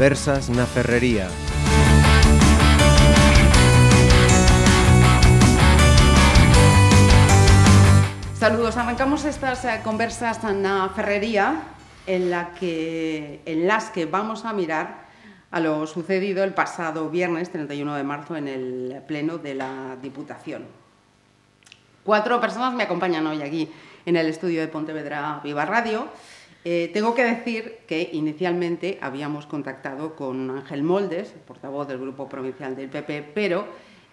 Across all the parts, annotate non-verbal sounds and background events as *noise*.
Conversas na Ferrería. Saludos, arrancamos estas eh, conversas na Ferrería en, la que, en las que vamos a mirar a lo sucedido el pasado viernes 31 de marzo en el Pleno de la Diputación. Cuatro personas me acompañan hoy aquí en el estudio de Pontevedra Viva Radio. Eh, tengo que decir que inicialmente habíamos contactado con Ángel Moldes, portavoz del Grupo Provincial del PP, pero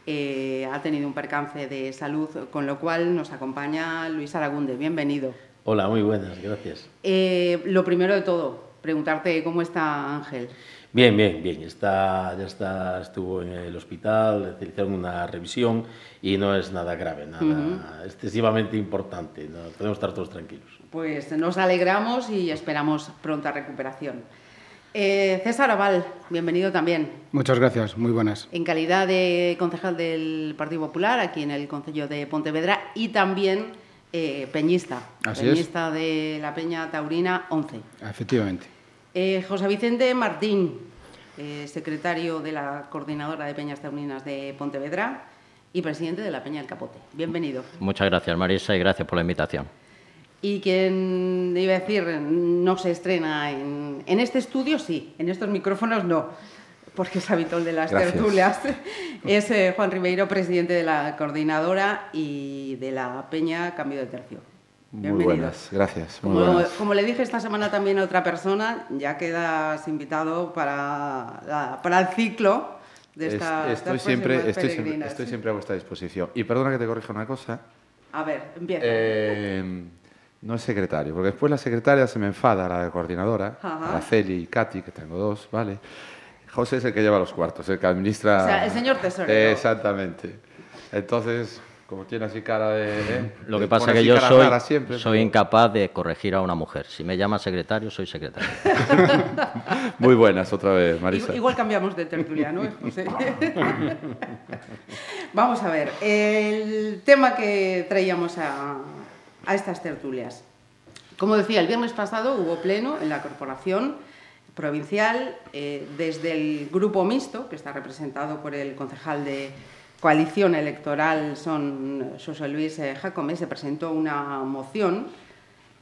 eh, ha tenido un percance de salud, con lo cual nos acompaña Luis Aragunde. Bienvenido. Hola, muy buenas, gracias. Eh, lo primero de todo, preguntarte cómo está Ángel. Bien, bien, bien. Está, ya está, estuvo en el hospital, le hicieron una revisión y no es nada grave, nada uh -huh. excesivamente importante. No, podemos estar todos tranquilos. Pues nos alegramos y esperamos pronta recuperación. Eh, César Aval, bienvenido también. Muchas gracias, muy buenas. En calidad de concejal del Partido Popular aquí en el Concello de Pontevedra y también eh, peñista, Así peñista es. de la Peña Taurina 11. Efectivamente. Eh, José Vicente Martín, eh, secretario de la Coordinadora de Peñas Taurinas de Pontevedra y presidente de la Peña del Capote. Bienvenido. Muchas gracias, Marisa, y gracias por la invitación. Y quien, iba a decir, no se estrena en, en este estudio, sí, en estos micrófonos no, porque es habitual de las Gracias. tertulias, es eh, Juan Ribeiro, presidente de la Coordinadora y de la Peña Cambio de Tercio. Muy Bienvenido. buenas, gracias. Muy Como, buenas. como le dije esta semana también a otra persona, ya quedas invitado para, la- para el ciclo de Es- esta estoy, siempre, estoy, siempre, estoy siempre a vuestra disposición. Y perdona que te corrija una cosa. A ver, empieza. eh, no es secretario, porque después la secretaria se me enfada, la coordinadora. Araceli y Katy, que tengo dos, ¿vale? José es el que lleva los cuartos, el que administra... O sea, el señor tesorero. Eh, exactamente. Entonces, como tiene así cara de... ¿eh? Lo que pasa es que yo cara soy, siempre, soy pero- incapaz de corregir a una mujer. Si me llama secretario, soy secretario. *laughs* Muy buenas otra vez, Marisa. Igual, igual cambiamos de tertuliano, ¿eh, José? *laughs* Vamos a ver, el tema que traíamos a, a estas tertulias. Como decía, el viernes pasado hubo pleno en la corporación provincial eh, desde el grupo mixto, que está representado por el concejal de coalición electoral, son José Luis eh, Jacome, se presentó una moción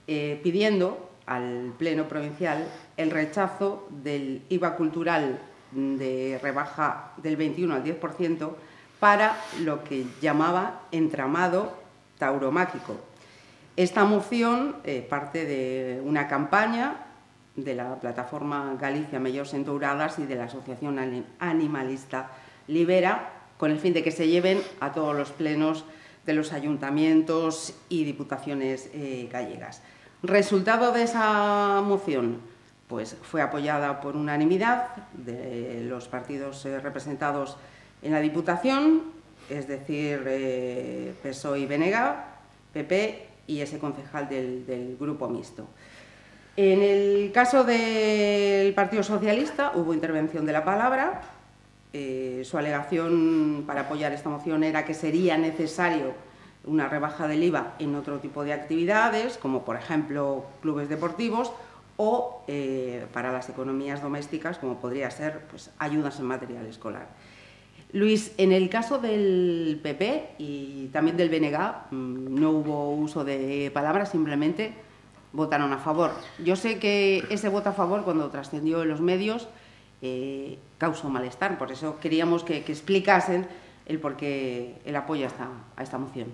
eh, pidiendo al Pleno Provincial el rechazo del IVA cultural de rebaja del 21 al 10% para lo que llamaba entramado tauromáquico. Esta moción eh, parte de una campaña de la plataforma Galicia Mellors Entouradas y de la Asociación Ani- Animalista Libera, con el fin de que se lleven a todos los plenos de los ayuntamientos y diputaciones eh, gallegas. Resultado de esa moción, pues fue apoyada por unanimidad de los partidos eh, representados en la Diputación, es decir, PSOE y BNG, PP y ese concejal del, del grupo mixto. En el caso del Partido Socialista hubo intervención de la palabra. Eh, su alegación para apoyar esta moción era que sería necesario una rebaja del IVA en otro tipo de actividades, como por ejemplo clubes deportivos, o eh, para las economías domésticas, como podría ser pues, ayudas en material escolar. Luis, en el caso del PP y también del BNG mm, no hubo uso de palabras, simplemente votaron a favor. Yo sé que ese voto a favor, cuando trascendió en los medios, eh, causó malestar, por eso queríamos que, explicasen el por qué el apoyo a esta, a esta moción.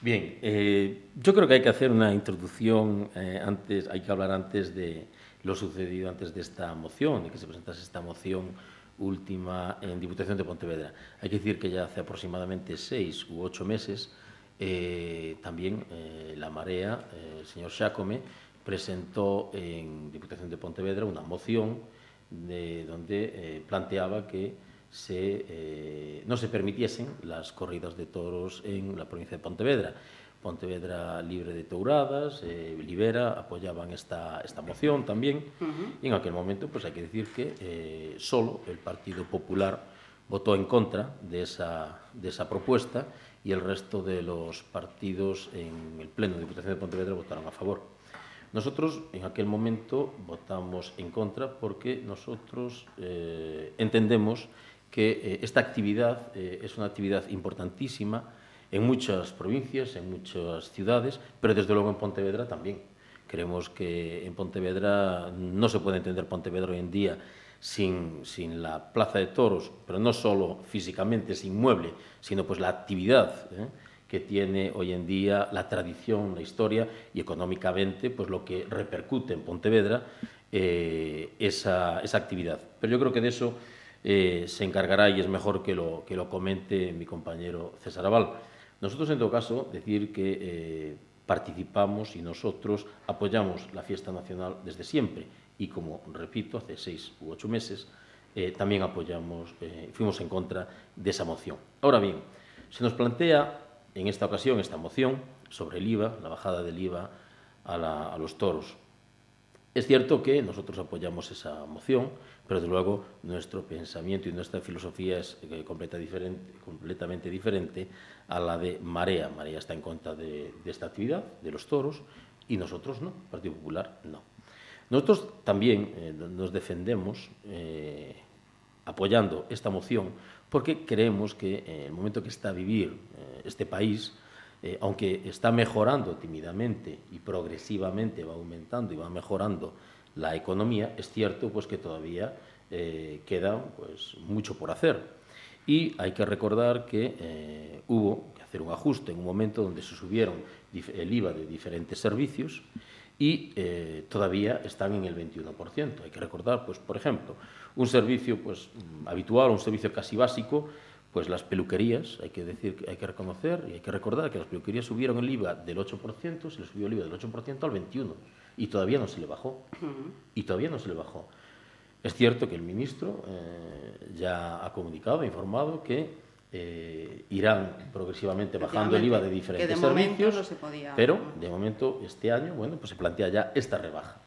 Bien, eh, yo creo que hay que hacer una introducción eh, antes, hay que hablar antes de lo sucedido antes de esta moción, de que se presentase esta moción última en Diputación de Pontevedra. Hay que decir que ya hace aproximadamente seis u ocho meses eh, también eh, la Marea, eh, el señor Xácome, presentó en Diputación de Pontevedra una moción de, donde planteaba que no se permitiesen las corridas de toros en la provincia de Pontevedra. Pontevedra libre de touradas, eh, Libera apoyaban esta, esta moción también y en aquel momento pues hay que decir que eh, solo el Partido Popular votó en contra de esa, de esa propuesta y el resto de los partidos en el Pleno de Diputación de Pontevedra votaron a favor. Nosotros en aquel momento votamos en contra porque nosotros eh, entendemos que eh, esta actividad es una actividad importantísima en muchas provincias, en muchas ciudades, pero desde luego en Pontevedra también. Creemos que en Pontevedra no se puede entender Pontevedra hoy en día sin, sin la plaza de toros, pero no solo físicamente, sin mueble, sino pues la actividad ¿eh? que tiene hoy en día la tradición, la historia y económicamente pues lo que repercute en Pontevedra eh, esa, esa, actividad. Pero yo creo que de eso eh, se encargará y es mejor que lo, que lo comente mi compañero César Aval. Nosotros, en todo caso, decir que eh, participamos y nosotros apoyamos la fiesta nacional desde siempre y, como repito, hace seis u ocho meses eh, también apoyamos, eh, fuimos en contra de esa moción. Ahora bien, se nos plantea en esta ocasión esta moción sobre el IVA, la bajada del IVA a, la, a los toros. Es cierto que nosotros apoyamos esa moción, pero desde luego nuestro pensamiento y nuestra filosofía es eh, completamente diferente a la de Marea. Marea está en contra de, esta actividad, de los toros, y nosotros no, el Partido Popular no. Nosotros también eh, nos defendemos eh, apoyando esta moción porque creemos que en el momento que está a vivir este país, eh, aunque está mejorando tímidamente y progresivamente va aumentando y va mejorando la economía, es cierto pues que todavía eh, queda pues mucho por hacer. Y hay que recordar que eh, hubo que hacer un ajuste en un momento donde se subieron el IVA de diferentes servicios y todavía están en el 21%. Hay que recordar, pues, por ejemplo, un servicio pues, habitual, un servicio casi básico, pues las peluquerías, hay que decir, hay que reconocer y hay que recordar que las peluquerías subieron el IVA del 8%, se le subió el IVA del 8% al 21% y todavía no se le bajó. Y todavía no se le bajó. Es cierto que el ministro eh, ya ha comunicado, ha informado que eh, irán progresivamente bajando el IVA de diferentes que de servicios, no se podía- pero de momento este año, bueno, pues se plantea ya esta rebaja.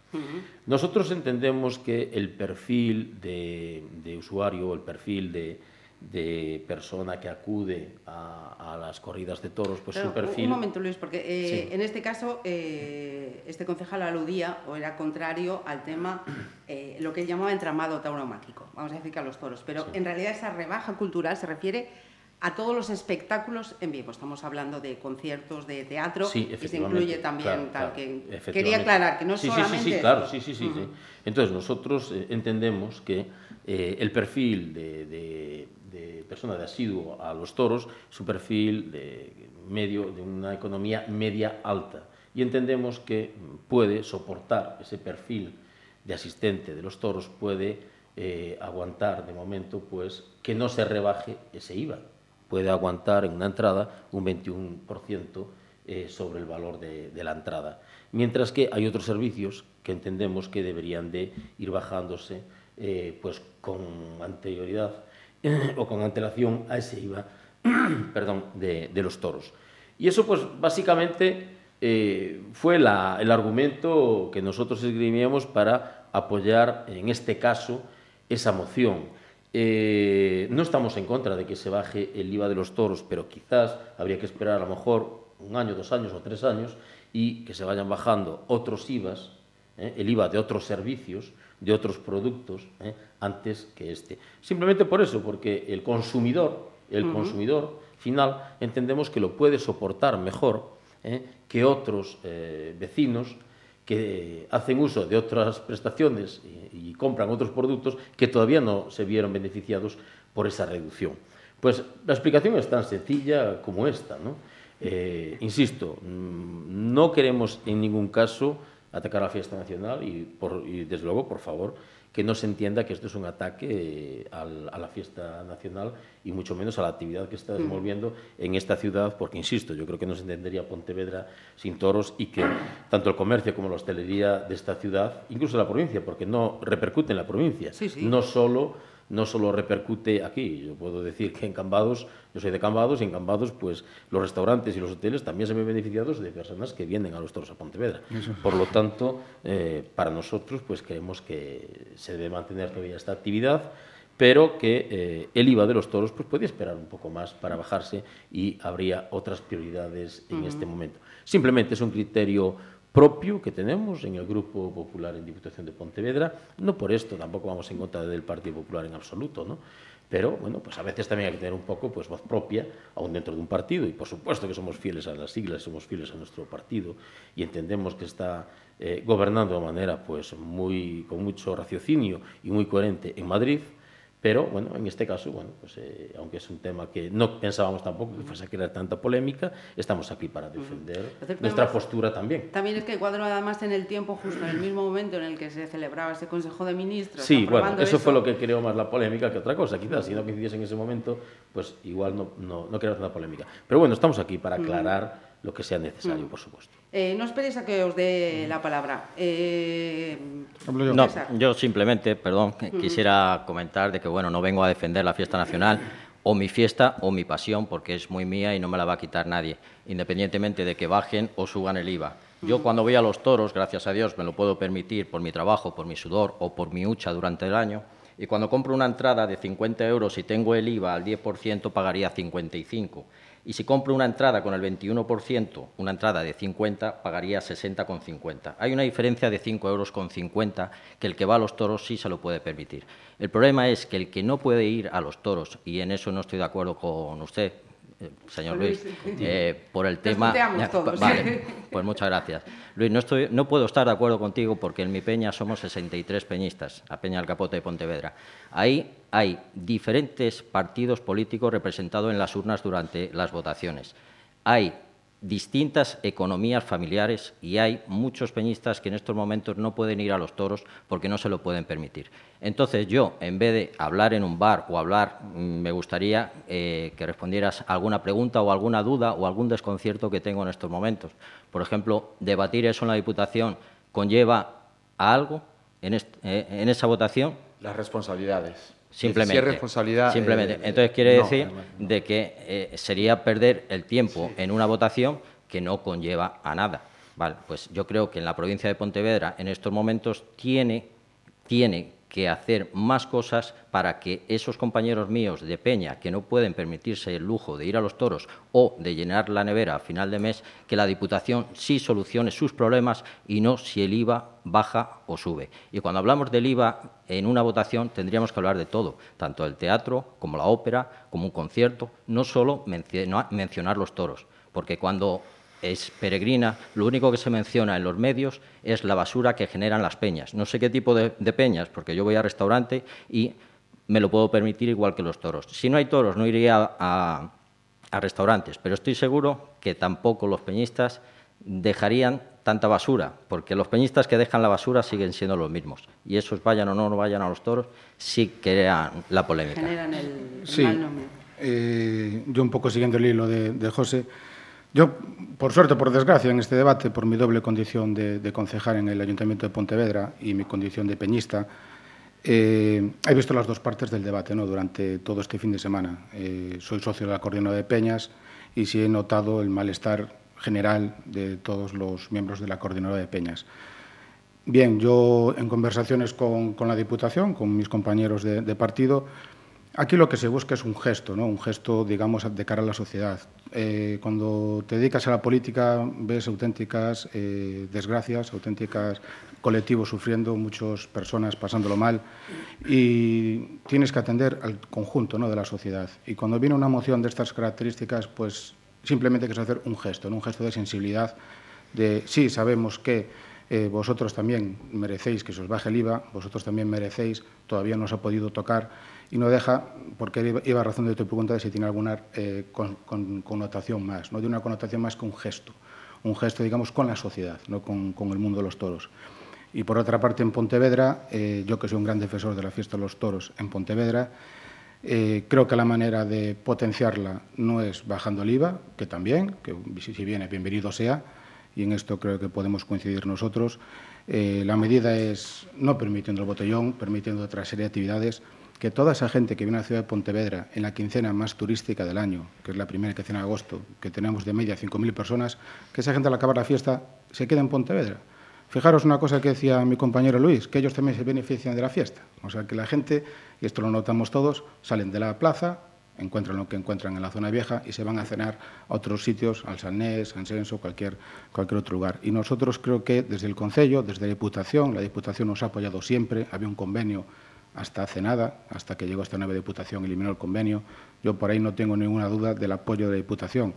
Nosotros entendemos que el perfil de, de usuario, el perfil de, de persona que acude a, a las corridas de toros, pues Pero, su perfil... Un momento, Luis, porque eh, Sí. en este caso eh, este concejal aludía o era contrario al tema, eh, lo que él llamaba entramado tauromáquico, vamos a decir que a los toros, pero en realidad esa rebaja cultural se refiere a todos los espectáculos en vivo. Estamos hablando de conciertos, de teatro, Sí, y se incluye también claro, tal claro, que quería aclarar que no solamente Sí, sí, claro, sí, sí, sí. Entonces, nosotros entendemos que el perfil de, de- de persona de asiduo a los toros es un perfil de medio, de una economía media alta. Y entendemos que puede soportar ese perfil de asistente de los toros, puede eh, aguantar de momento pues que no se rebaje ese IVA puede aguantar en una entrada un 21% eh, sobre el valor de, de la entrada. Mientras que hay otros servicios que entendemos que deberían de ir bajándose eh, pues con anterioridad *clears throat* o con antelación a ese IVA *clears throat* perdón, de, de los toros. Y eso pues básicamente eh, fue la- el argumento que nosotros esgrimíamos para apoyar en este caso esa moción. Eh, no estamos en contra de que se baje el IVA de los toros, pero quizás habría que esperar a lo mejor un año, dos años o tres años y que se vayan bajando otros IVAs, ¿eh? el IVA de otros servicios, de otros productos, ¿eh? antes que este. Simplemente por eso, porque el consumidor, el consumidor final, entendemos que lo puede soportar mejor ¿eh? que otros eh, vecinos que hacen uso de otras prestaciones y, y compran otros productos que todavía no se vieron beneficiados por esa reducción. Pues la explicación es tan sencilla como esta. ¿no? Insisto, mm, no queremos en ningún caso atacar a la fiesta nacional y, por- y, desde luego, por favor, que no se entienda que esto es un ataque eh, al- a la fiesta nacional y mucho menos a la actividad que está desenvolviendo en esta ciudad, porque, insisto, yo creo que no se entendería Pontevedra sin toros y que tanto el comercio como la hostelería de esta ciudad, incluso la provincia, porque no repercute en la provincia, Sí, sí. no solo no solo repercute aquí, yo puedo decir que en Cambados, yo soy de Cambados, y en Cambados, pues los restaurantes y los hoteles también se ven beneficiados de personas que vienen a los toros a Pontevedra. Por lo tanto, eh, para nosotros, pues creemos que se debe mantener todavía esta actividad, pero que eh, el IVA de los toros pues podía esperar un poco más para bajarse y habría otras prioridades en este momento. Simplemente es un criterio propio que tenemos en el Grupo Popular en Diputación de Pontevedra. No por esto, tampoco vamos en contra del Partido Popular en absoluto, ¿no? Pero, bueno, pues a veces también hay que tener un poco pues, voz propia, aún dentro de un partido, y por supuesto que somos fieles a las siglas, somos fieles a nuestro partido, y entendemos que está eh, gobernando de manera pues, muy, con mucho raciocinio y muy coherente en Madrid, Pero, bueno, en este caso, bueno, pues, eh, aunque es un tema que no pensábamos tampoco que fuese a crear tanta polémica, estamos aquí para defender uh -huh. nuestra además, postura también. También es que cuadro además en el tiempo, justo en el mismo momento en el que se celebraba ese Consejo de Ministros. Sí, bueno, eso, eso, fue lo que creó más la polémica que otra cosa. Quizás si no coincidiese en ese momento, pues igual no, no, no creaba tanta polémica. Pero bueno, estamos aquí para aclarar uh -huh. Lo que sea necesario, -huh. por supuesto. Eh, no esperéis a que os dé la palabra. Eh, no, yo simplemente, perdón, quisiera comentar de que, bueno, no vengo a defender la fiesta nacional o mi fiesta o mi pasión, porque es muy mía y no me la va a quitar nadie, independientemente de que bajen o suban el IVA. Yo cuando voy a los toros, gracias a Dios, me lo puedo permitir por mi trabajo, por mi sudor o por mi hucha durante el año, y cuando compro una entrada de 50 euros y tengo el IVA al 10%, pagaría 55 y si compro una entrada con el 21%, una entrada de 50, pagaría 60,50. Hay una diferencia de 5 euros con 50 que el que va a los toros sí se lo puede permitir. El problema es que el que no puede ir a los toros, y en eso no estoy de acuerdo con usted, señor Luis, eh, por el tema... Todos. Vale, pues muchas gracias. Luis, no, estoy, no puedo estar de acuerdo contigo porque en mi peña somos 63 peñistas, la Peña del Capote de Pontevedra. Ahí hay diferentes partidos políticos representados en las urnas durante las votaciones. Hay distintas economías familiares y hay muchos peñistas que en estos momentos no pueden ir a los toros porque no se lo pueden permitir. Entonces yo, en vez de hablar en un bar o hablar, mm, me gustaría eh, que respondieras alguna pregunta o alguna duda o algún desconcierto que tengo en estos momentos. Por ejemplo, debatir eso en la Diputación conlleva a algo en, eh, en esa votación. Las responsabilidades. Simplemente. Si es responsabilidad. Simplemente. Eh, Entonces quiere no, decir además, no. de que eh, sería perder el tiempo sí. en una votación que no conlleva a nada. Vale, pues yo creo que en la provincia de Pontevedra en estos momentos tiene, tiene que hacer más cosas para que esos compañeros míos de Peña que no pueden permitirse el lujo de ir a los toros o de llenar la nevera a final de mes, que la Diputación sí solucione sus problemas y no si el IVA baja o sube. Y cuando hablamos del IVA en una votación tendríamos que hablar de todo, tanto el teatro como la ópera, como un concierto, no solo mencionar los toros, porque cuando es peregrina, lo único que se menciona en los medios es la basura que generan las peñas. No sé qué tipo de, de, peñas, porque yo voy a restaurante y me lo puedo permitir igual que los toros. Si no hay toros, no iría a, a restaurantes, pero estoy seguro que tampoco los peñistas dejarían tanta basura, porque los peñistas que dejan la basura siguen siendo los mismos. Y esos vayan o no, no vayan a los toros, sí crean la polémica. Generan el, el sí, mal nombre. Eh, yo un poco siguiendo el hilo de, de José, yo, por suerte por desgracia, en este debate, por mi doble condición de, de concejal en el Ayuntamiento de Pontevedra y mi condición de peñista, eh, he visto las dos partes del debate ¿no? durante todo este fin de semana. Eh, soy socio de la Coordinadora de Peñas y sí he notado el malestar general de todos los miembros de la Coordinadora de Peñas. Bien, yo en conversaciones con, con la Diputación, con mis compañeros de, de partido, Aquí lo que se busca es un gesto, ¿no? un gesto, digamos, de cara a la sociedad. Eh, cuando te dedicas a la política ves auténticas eh, desgracias, auténticas colectivos sufriendo, muchas personas pasándolo mal y tienes que atender al conjunto ¿no? de la sociedad. Y cuando viene una moción de estas características, pues simplemente hay que hacer un gesto, un gesto de sensibilidad, de sí, sabemos que eh, vosotros también merecéis que se os baje el IVA, vosotros también merecéis, todavía no os ha podido tocar y no deja, porque iba a razón de tu pregunta de si tiene alguna eh, con, con, connotación más, no tiene una connotación más que un gesto, un gesto, digamos, con la sociedad, no con, con el mundo de los toros. Y por otra parte, en Pontevedra, eh, yo que soy un gran defensor de la fiesta de los toros en Pontevedra, eh, creo que la manera de potenciarla no es bajando el IVA, que también, que si viene, bienvenido sea, y en esto creo que podemos coincidir nosotros. Eh, la medida es no permitiendo el botellón, permitiendo otra serie de actividades, que toda esa gente que viene a la ciudad de Pontevedra en la quincena más turística del año, que es la primera quincena de agosto, que tenemos de media 5.000 personas, que esa gente al acabar la fiesta se queda en Pontevedra. Fijaros una cosa que decía mi compañero Luis, que ellos también se benefician de la fiesta. O sea, que la gente, y esto lo notamos todos, salen de la plaza encuentran lo que encuentran en la zona vieja y se van a cenar a otros sitios, al Salnés, San Senso, cualquier, cualquier otro lugar. Y nosotros creo que desde el Concello, desde la Diputación, la Diputación nos ha apoyado siempre, había un convenio hasta hace nada, hasta que llegó esta nueva Diputación, eliminó el convenio. Yo por ahí no tengo ninguna duda del apoyo de la Diputación.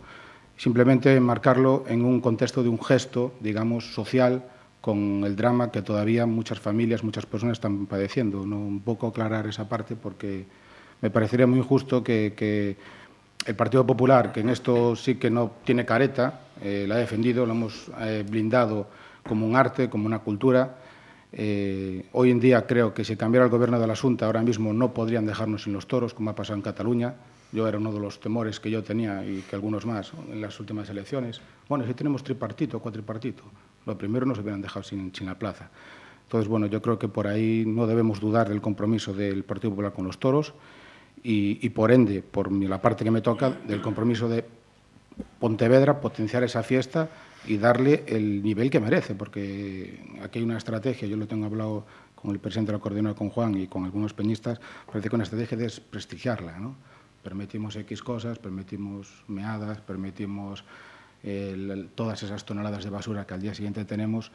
Simplemente marcarlo en un contexto de un gesto, digamos, social, con el drama que todavía muchas familias, muchas personas están padeciendo. ¿no? Un poco aclarar esa parte porque me parecería muy injusto que, que el Partido Popular, que en esto sí que no tiene careta, eh, la ha defendido, lo hemos eh, blindado como un arte, como una cultura. Eh, hoy en día creo que si cambiara el gobierno de la Junta ahora mismo no podrían dejarnos sin los toros, como ha pasado en Cataluña. Yo era uno de los temores que yo tenía y que algunos más en las últimas elecciones. Bueno, si tenemos tripartito cuatripartito, lo primero nos hubieran dejado sin, sin la plaza. Entonces, bueno, yo creo que por ahí no debemos dudar del compromiso del Partido Popular con los toros y, y por ende, por la parte que me toca, del compromiso de Pontevedra, potenciar esa fiesta y darle el nivel que merece, porque aquí hay una estrategia, yo lo tengo hablado con el presidente de la coordinadora, con Juan y con algunos peñistas, parece que una estrategia de desprestigiarla, ¿no? Permitimos X cosas, permitimos meadas, permitimos el, todas esas toneladas de basura que al día siguiente tenemos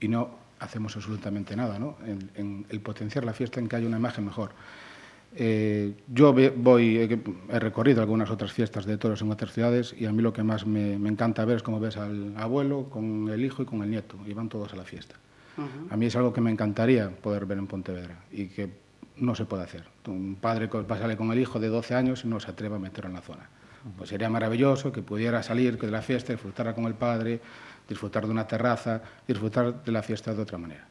y no hacemos absolutamente nada, ¿no? En, en el potenciar la fiesta en que haya una imagen mejor. Eh, yo voy, he recorrido algunas otras fiestas de toros en otras ciudades y a mí lo que más me, me encanta ver es cómo ves al abuelo con el hijo y con el nieto y van todos a la fiesta. Uh -huh. A mí es algo que me encantaría poder ver en Pontevedra y que no se puede hacer. Un padre va a salir con el hijo de 12 años y no se atreve a meterlo en la zona. Pues sería maravilloso que pudiera salir de la fiesta, disfrutar con el padre, disfrutar de una terraza, disfrutar de la fiesta de otra manera.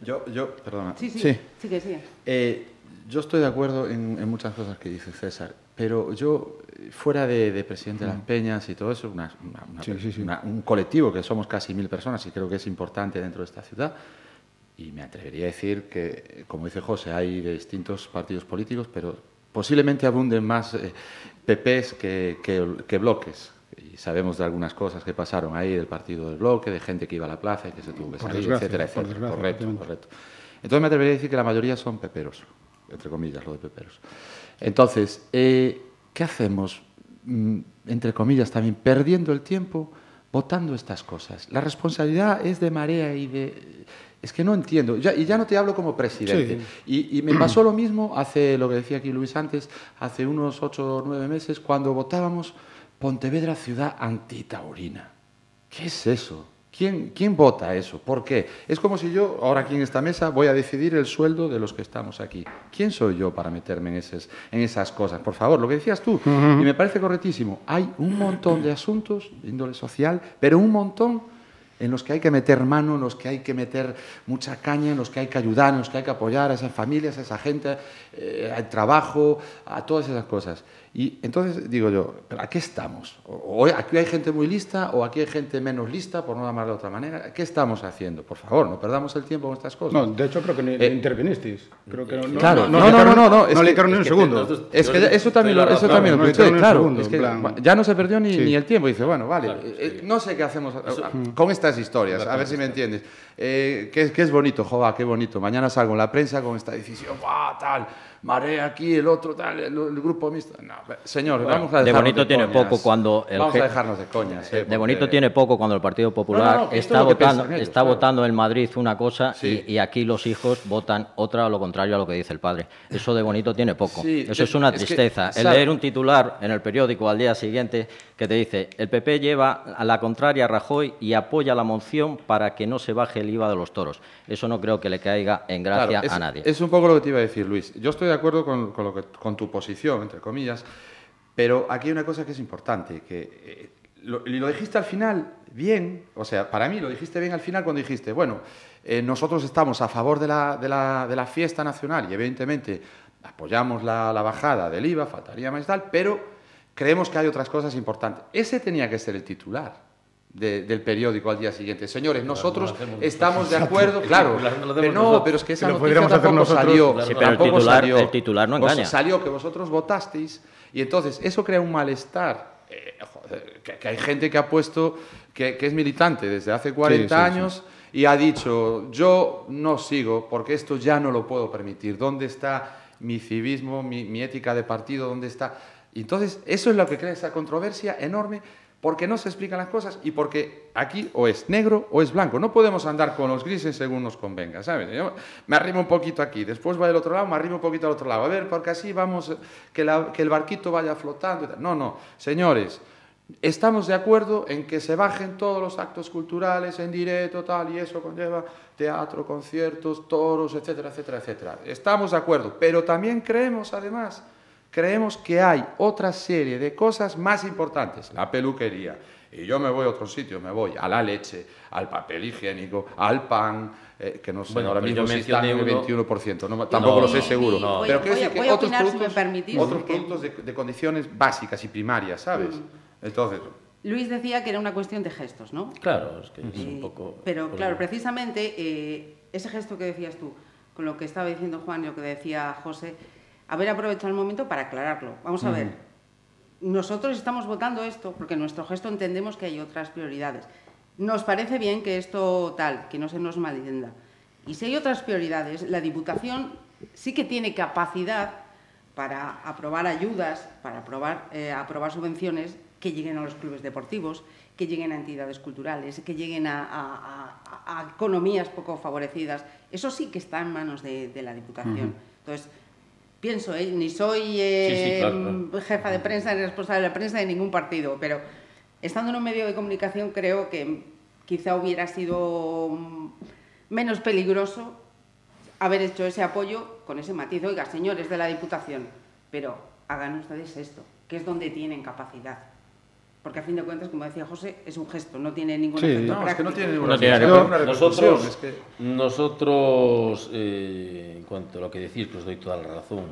Yo, yo perdona. Sí, sí, sí, sí que sí. Eh, yo estoy de acuerdo en, en, muchas cosas que dice César, pero yo, fuera de, de presidente de las Peñas y todo eso, una, una, una, sí, sí, sí. un colectivo que somos casi mil personas y creo que es importante dentro de esta ciudad, y me atrevería a decir que, como dice José, hay de distintos partidos políticos, pero posiblemente abunden más eh, PPs que, que, que, bloques. Y sabemos de algunas cosas que pasaron ahí del partido del bloque, de gente que iba a la plaza y que se tuvo que salir, etcétera, etcétera. Correcto, correcto. Entonces me atrevería a decir que la mayoría son peperos, entre comillas, lo de peperos. Entonces, eh, ¿qué hacemos? Mm, entre comillas también, perdiendo el tiempo votando estas cosas. La responsabilidad es de Marea y de es que no entiendo, ya, y ya no te hablo como presidente. Sí. Y, y, me pasó lo mismo hace, lo que decía aquí Luis antes, hace unos ocho o nueve meses, cuando votábamos Pontevedra ciudad antitaurina. ¿Qué es eso? ¿Quién, ¿Quién vota eso? ¿Por qué? Es como si yo, ahora aquí en esta mesa, voy a decidir el sueldo de los que estamos aquí. ¿Quién soy yo para meterme en, esas, en esas cosas? Por favor, lo que decías tú, y me parece correctísimo. Hay un montón de asuntos de índole social, pero un montón en los que hay que meter mano, en los que hay que meter mucha caña, en los que hay que ayudar, en los que hay que apoyar a esas familias, a esa gente, eh, al trabajo, a todas esas cosas. Y entonces digo yo, ¿pero a qué estamos? O, ¿Aquí hay gente muy lista o aquí hay gente menos lista, por no llamarlo de otra manera? ¿Qué estamos haciendo? Por favor, no perdamos el tiempo con estas cosas. No, de hecho creo que ni eh, intervinisteis. Creo que no, claro, no, no, no, no, no, no, no le quedaron ni un segundo. Es que eso también lo, eso también lo claro. Es que ya no se perdió ni, sí. ni el tiempo. Dice, bueno, vale, claro, eh, sí. no sé qué hacemos eso, con historias, a ver si me entiendes. Eh, que, que, es bonito, jova, qué bonito. Mañana salgo en la prensa con esta decisión, ¡guau, tal! Marea aquí, el otro tal, el, el grupo mixto. No, señor, bueno, vamos a De bonito de tiene poco cuando el Vamos a dejarnos de coñas. Eh, de bonito tiene poco cuando el Partido Popular no, no, está votando ellos, está claro. votando en Madrid una cosa sí. y, y, aquí los hijos votan otra o lo contrario a lo que dice el padre. Eso de bonito tiene poco. Sí, Eso es una es tristeza. Que, el leer un titular en el periódico al día siguiente que te dice el PP lleva a la contraria a Rajoy y apoya la moción para que no se baje el IVA de los toros. Eso no creo que le caiga en gracia claro, es, a nadie. Es un poco lo que te iba a decir, Luis. Yo estoy de acuerdo con, con, lo que, con tu posición, entre comillas, pero aquí hay una cosa que es importante, que eh, lo, lo dijiste al final bien, o sea, para mí lo dijiste bien al final cuando dijiste, bueno, eh, nosotros estamos a favor de la, de, la, de la, fiesta nacional y evidentemente apoyamos la, la bajada del IVA, faltaría más tal, pero creemos que hay otras cosas importantes. Ese tenía que ser el titular de, del periódico al día siguiente. Señores, nosotros no estamos de acuerdo, *laughs* claro, pero no, pero es que esa noticia tampoco salió. Sí, pero tampoco el, titular, salió. el titular no engaña. Salió que vosotros votasteis y entonces eso crea un malestar. Eh, joder, que, que, hay gente que ha puesto, que, que es militante desde hace 40 sí, sí, años y ha dicho, yo no sigo porque esto ya no lo puedo permitir. ¿Dónde está mi civismo, mi, mi ética de partido, dónde está. Y entonces, eso es lo que crea esa controversia enorme porque no se explican las cosas y porque aquí o es negro o es blanco. No podemos andar con los grises según nos convenga, ¿sabes? Me arrimo un poquito aquí, después va del otro lado, me arrimo un poquito al otro lado. A ver, porque así vamos, que, que el barquito vaya flotando. No, no, señores, estamos de acuerdo en que se bajen todos los actos culturales en directo, tal, y eso conlleva teatro, conciertos, toros, etcétera, etcétera, etcétera. Estamos de acuerdo, pero también creemos, además, creemos que hay otra serie de cosas más importantes, la peluquería, y yo me voy a otro sitio, me voy a la leche, al papel higiénico, al pan, eh, que no sé, ahora pues mismo si está en el 21%, no, tampoco lo sé seguro. Pero quiero decir que otros productos, otros productos de, condiciones básicas y primarias, ¿sabes? Mm. Entonces... Luis decía que era una cuestión de gestos, ¿no? Claro, es que es un poco... Pero claro, precisamente eh, ese gesto que decías tú, con lo que estaba diciendo Juan y lo que decía José, haber aprovechado el momento para aclararlo. Vamos a ver, nosotros estamos votando esto porque en nuestro gesto entendemos que hay otras prioridades. Nos parece bien que esto tal, que no se nos malentienda. Y si hay otras prioridades, la Diputación sí que tiene capacidad para aprobar ayudas, para aprobar, eh, aprobar subvenciones que lleguen a los clubes deportivos, que lleguen a entidades culturales, que lleguen a, economías poco favorecidas. Eso sí que está en manos de, la Diputación. Entonces, pienso, ¿eh? ni soy eh, jefa de prensa ni responsable de la prensa de ningún partido, pero estando en un medio de comunicación creo que quizá hubiera sido menos peligroso haber hecho ese apoyo con ese matiz. Oiga, señores de la Diputación, pero hagan ustedes esto, que es donde tienen capacidad. Porque a fin de cuentas, como decía José, es un gesto, no tiene ningún efecto no, Es que no tiene ningún Nosotros, es que... nosotros eh, en cuanto a lo que decís, pues doy toda la razón,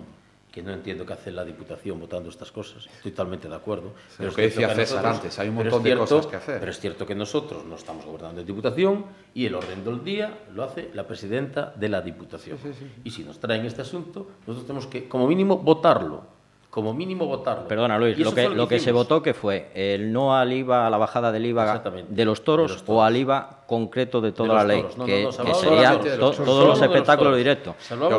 que no entiendo qué hace la Diputación votando estas cosas. Estoy totalmente de acuerdo. pero lo que decía César antes, hay un montón de cosas que hacer. Pero es cierto que nosotros no estamos gobernando en Diputación y el orden del día lo hace la presidenta de la Diputación. y si nos traen este asunto, nosotros tenemos que, como mínimo, votarlo como mínimo votarlo. Perdona, Luis, lo que, lo, que se votó que fue el no al IVA, a la bajada del IVA de los, toros, o al IVA concreto de toda la ley, que, sería todos los espectáculos directos.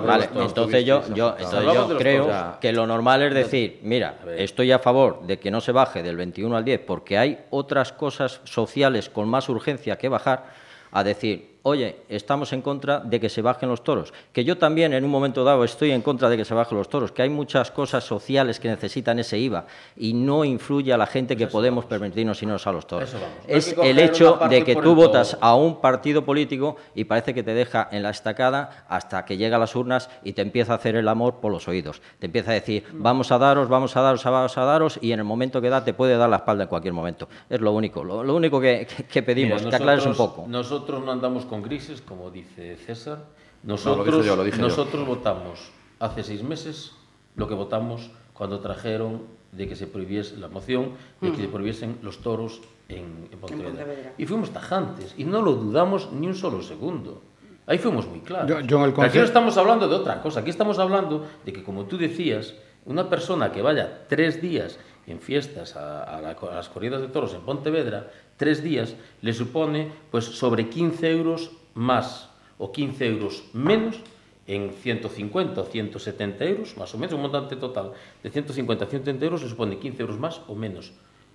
Vale, entonces yo, yo, yo creo que lo normal es decir, mira, estoy a favor de que no se baje del 21 al 10 porque hay otras cosas sociales con más urgencia que bajar, a decir, oye, estamos en contra de que se bajen los toros. Que yo también en un momento dado estoy en contra de que se bajen los toros, que hay muchas cosas sociales que necesitan ese IVA y no influye a la gente que podemos permitirnos irnos a los toros. Es el hecho de que tú votas a un partido político y parece que te deja en la estacada hasta que llega a las urnas y te empieza a hacer el amor por los oídos. Te empieza a decir, vamos a daros, vamos a daros, vamos a daros y en el momento que da te puede dar la espalda en cualquier momento. Es lo único, lo, único que, pedimos, que aclares un poco. Nosotros no andamos con grises, como dice César. Nosotros, nosotros votamos hace seis meses lo que votamos cuando trajeron de que se prohibiese la moción de que se prohibiesen los toros en, Pontevedra. Y fuimos tajantes y no lo dudamos ni un solo segundo. Ahí fuimos muy claros. Yo, Aquí no estamos hablando de otra cosa. Aquí estamos hablando de que, como tú decías, una persona que vaya tres días en fiestas a, a, las corridas de toros en Pontevedra, tres días, le supone pues sobre 15 euros más o 15 euros menos en 150 o 170 euros, más o menos, un montante total de 150 a 170 euros, se supone 15 euros más o menos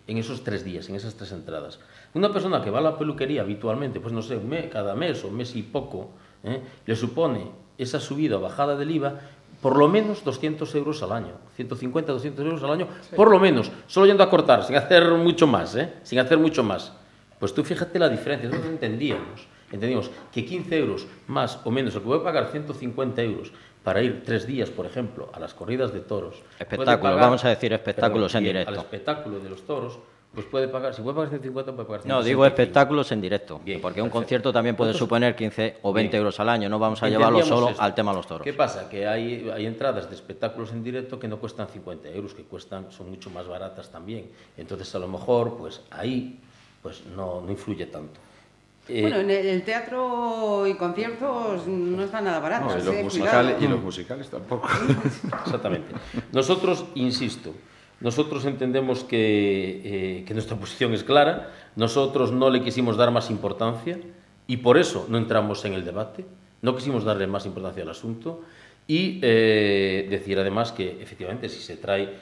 en esos tres días, en esas tres entradas. Una persona que va a la peluquería habitualmente, pues no sé, cada mes o mes y poco, ¿eh? le supone esa subida o bajada del IVA por lo menos 200 euros al año, 150, 200 euros al año, por lo menos, solo yendo a cortar, sin hacer mucho más, ¿eh? sin hacer mucho más. Pues tú fíjate la diferencia, nosotros entendíamos entendimos que 15 euros más o menos, o que voy a pagar 150 euros para ir tres días, por ejemplo, a las corridas de toros. Espectáculos, vamos a decir espectáculos en directo. Al espectáculo de los toros, pues puede pagar, si puede pagar 150, puede pagar 150. No, digo espectáculos en directo, porque un concierto también puede suponer 15 o 20 euros al año, no vamos a llevarlo solo al tema de los toros. ¿Qué pasa? Que hay, hay entradas de espectáculos en directo que no cuestan 50 euros, que cuestan, son mucho más baratas también. Entonces, a lo mejor, pues ahí pues no, no influye tanto. Eh, bueno, en el teatro y conciertos no está nada barato. y, los ¿eh? musicales, y los musicales tampoco. *laughs* Exactamente. Nosotros, insisto, nosotros entendemos que, eh, que, nuestra posición es clara, nosotros no le quisimos dar más importancia y por eso no entramos en el debate, no quisimos darle más importancia al asunto Y eh, decir además que efectivamente si se trae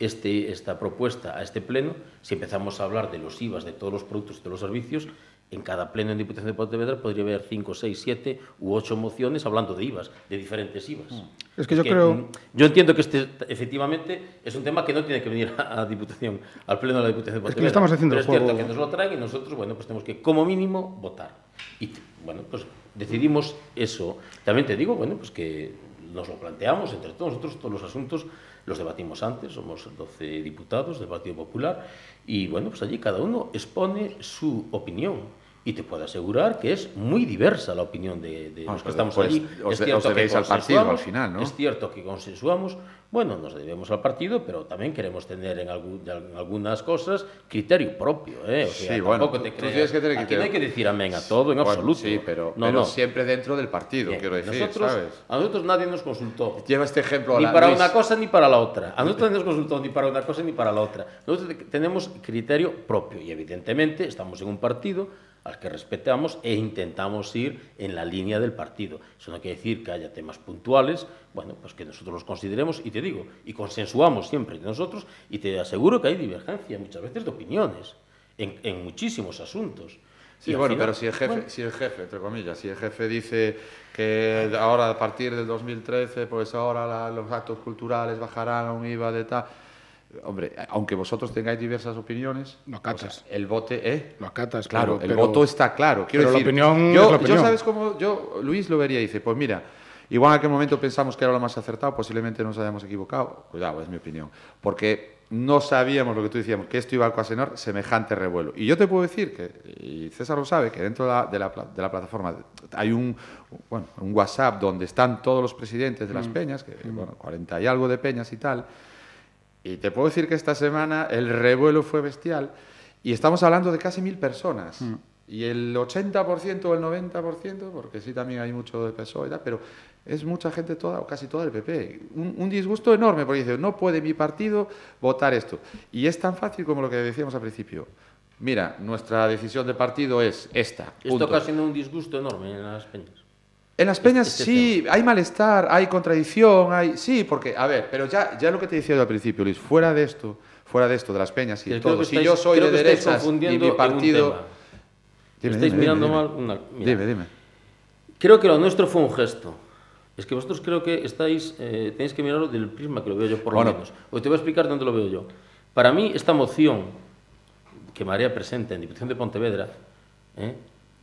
este, esta propuesta a este pleno, si empezamos a hablar de los IVAs de todos los productos y todos los servicios, en cada pleno en Diputación de Pontevedra podría haber 5, 6, 7 u 8 mociones hablando de IVAs, de diferentes IVAs. Mm. Es que yo creo... Mm, yo entiendo que este, efectivamente, es un tema que no tiene que venir a, a Diputación, al pleno de la Diputación de Pontevedra. Es que estamos haciendo pero es cierto que nos lo traen y nosotros, bueno, pues tenemos que, como mínimo, votar. Y, bueno, pues decidimos eso. También te digo, bueno, pues que nos lo planteamos entre todos nosotros, todos los asuntos los debatimos antes, somos 12 diputados del Partido Popular, y bueno, pues allí cada uno expone su opinión. Y te puedo asegurar que es muy diversa la opinión de, de los que estamos allí. Os, es cierto os que al partido al final, ¿no? Es cierto que consensuamos, bueno, nos debemos al partido, pero también queremos tener en, algún, en algunas cosas criterio propio. ¿eh? O sea, sí, bueno, tampoco te tú creas. tienes que tener Aquí criterio. no hay que decir amén a todo en Bueno, absoluto. Sí, pero, no, pero no. siempre dentro del partido, Bien, quiero decir, nosotros, ¿sabes? A nosotros nadie nos consultó. Lleva este ejemplo a Ni la- para Luis. una cosa ni para la otra. A nosotros no nos consultó ni para una cosa ni para la otra. Nosotros te- tenemos criterio propio y evidentemente estamos en un partido al que respetamos e intentamos ir en la línea del partido. Eso no quiere decir que haya temas puntuales, bueno, pues que nosotros los consideremos y te digo, y consensuamos siempre entre nosotros y te aseguro que hay divergencia muchas veces de opiniones en, en muchísimos asuntos. Sí, bueno, final, pero si el jefe, bueno, si el jefe, entre comillas, si el jefe dice que ahora a partir del 2013, pues ahora la- los actos culturales bajarán a un IVA de tal. Hombre, aunque vosotros tengáis diversas opiniones, Lo acatas. pues, el vote, ¿eh? Lo acatas, Claro, pero- el pero- voto está claro. Quiero pero la decir, opinión yo, es la opinión. yo, ¿sabes cómo? Yo, Luis lo vería y dice, pues mira, igual en aquel momento pensamos que era lo más acertado, posiblemente nos hayamos equivocado. Cuidado, es mi opinión. Porque no sabíamos lo que tú decíamos, que esto iba a ocasionar semejante revuelo. Y yo te puedo decir que, y César lo sabe, que dentro de la, de la de la plataforma hay un, bueno, un WhatsApp donde están todos los presidentes de Mm. las peñas, que, bueno, 40 y algo de peñas y tal. Y te puedo decir que esta semana el revuelo fue bestial y estamos hablando de casi mil personas. Mm. Y el 80% o el 90%, porque sí también hay mucho de PSOE y tal, pero es mucha gente toda, o casi toda del PP. Un, un disgusto enorme, porque dice, no puede mi partido votar esto. Y es tan fácil como lo que decíamos al principio. Mira, nuestra decisión de partido es esta. Esto punto. ocasiona un disgusto enorme en las peñas. En las peñas Este sí, hay malestar, hay contradicción, hay sí, porque a ver, pero ya ya lo que te decía yo al principio, Luis, fuera de esto, fuera de esto de las peñas y de todo. Si yo soy de derechas y mi partido. Dime, Estáis dime, mirando dime, mal dime. una... mira, Dime, dime. Creo que lo nuestro fue un gesto. Es que vosotros creo que estáis, eh, tenéis que mirarlo del prisma que lo veo yo, por lo Bueno. menos. O te voy a explicar dónde lo veo yo. Para mí, esta moción que María presenta en Diputación de Pontevedra ¿eh?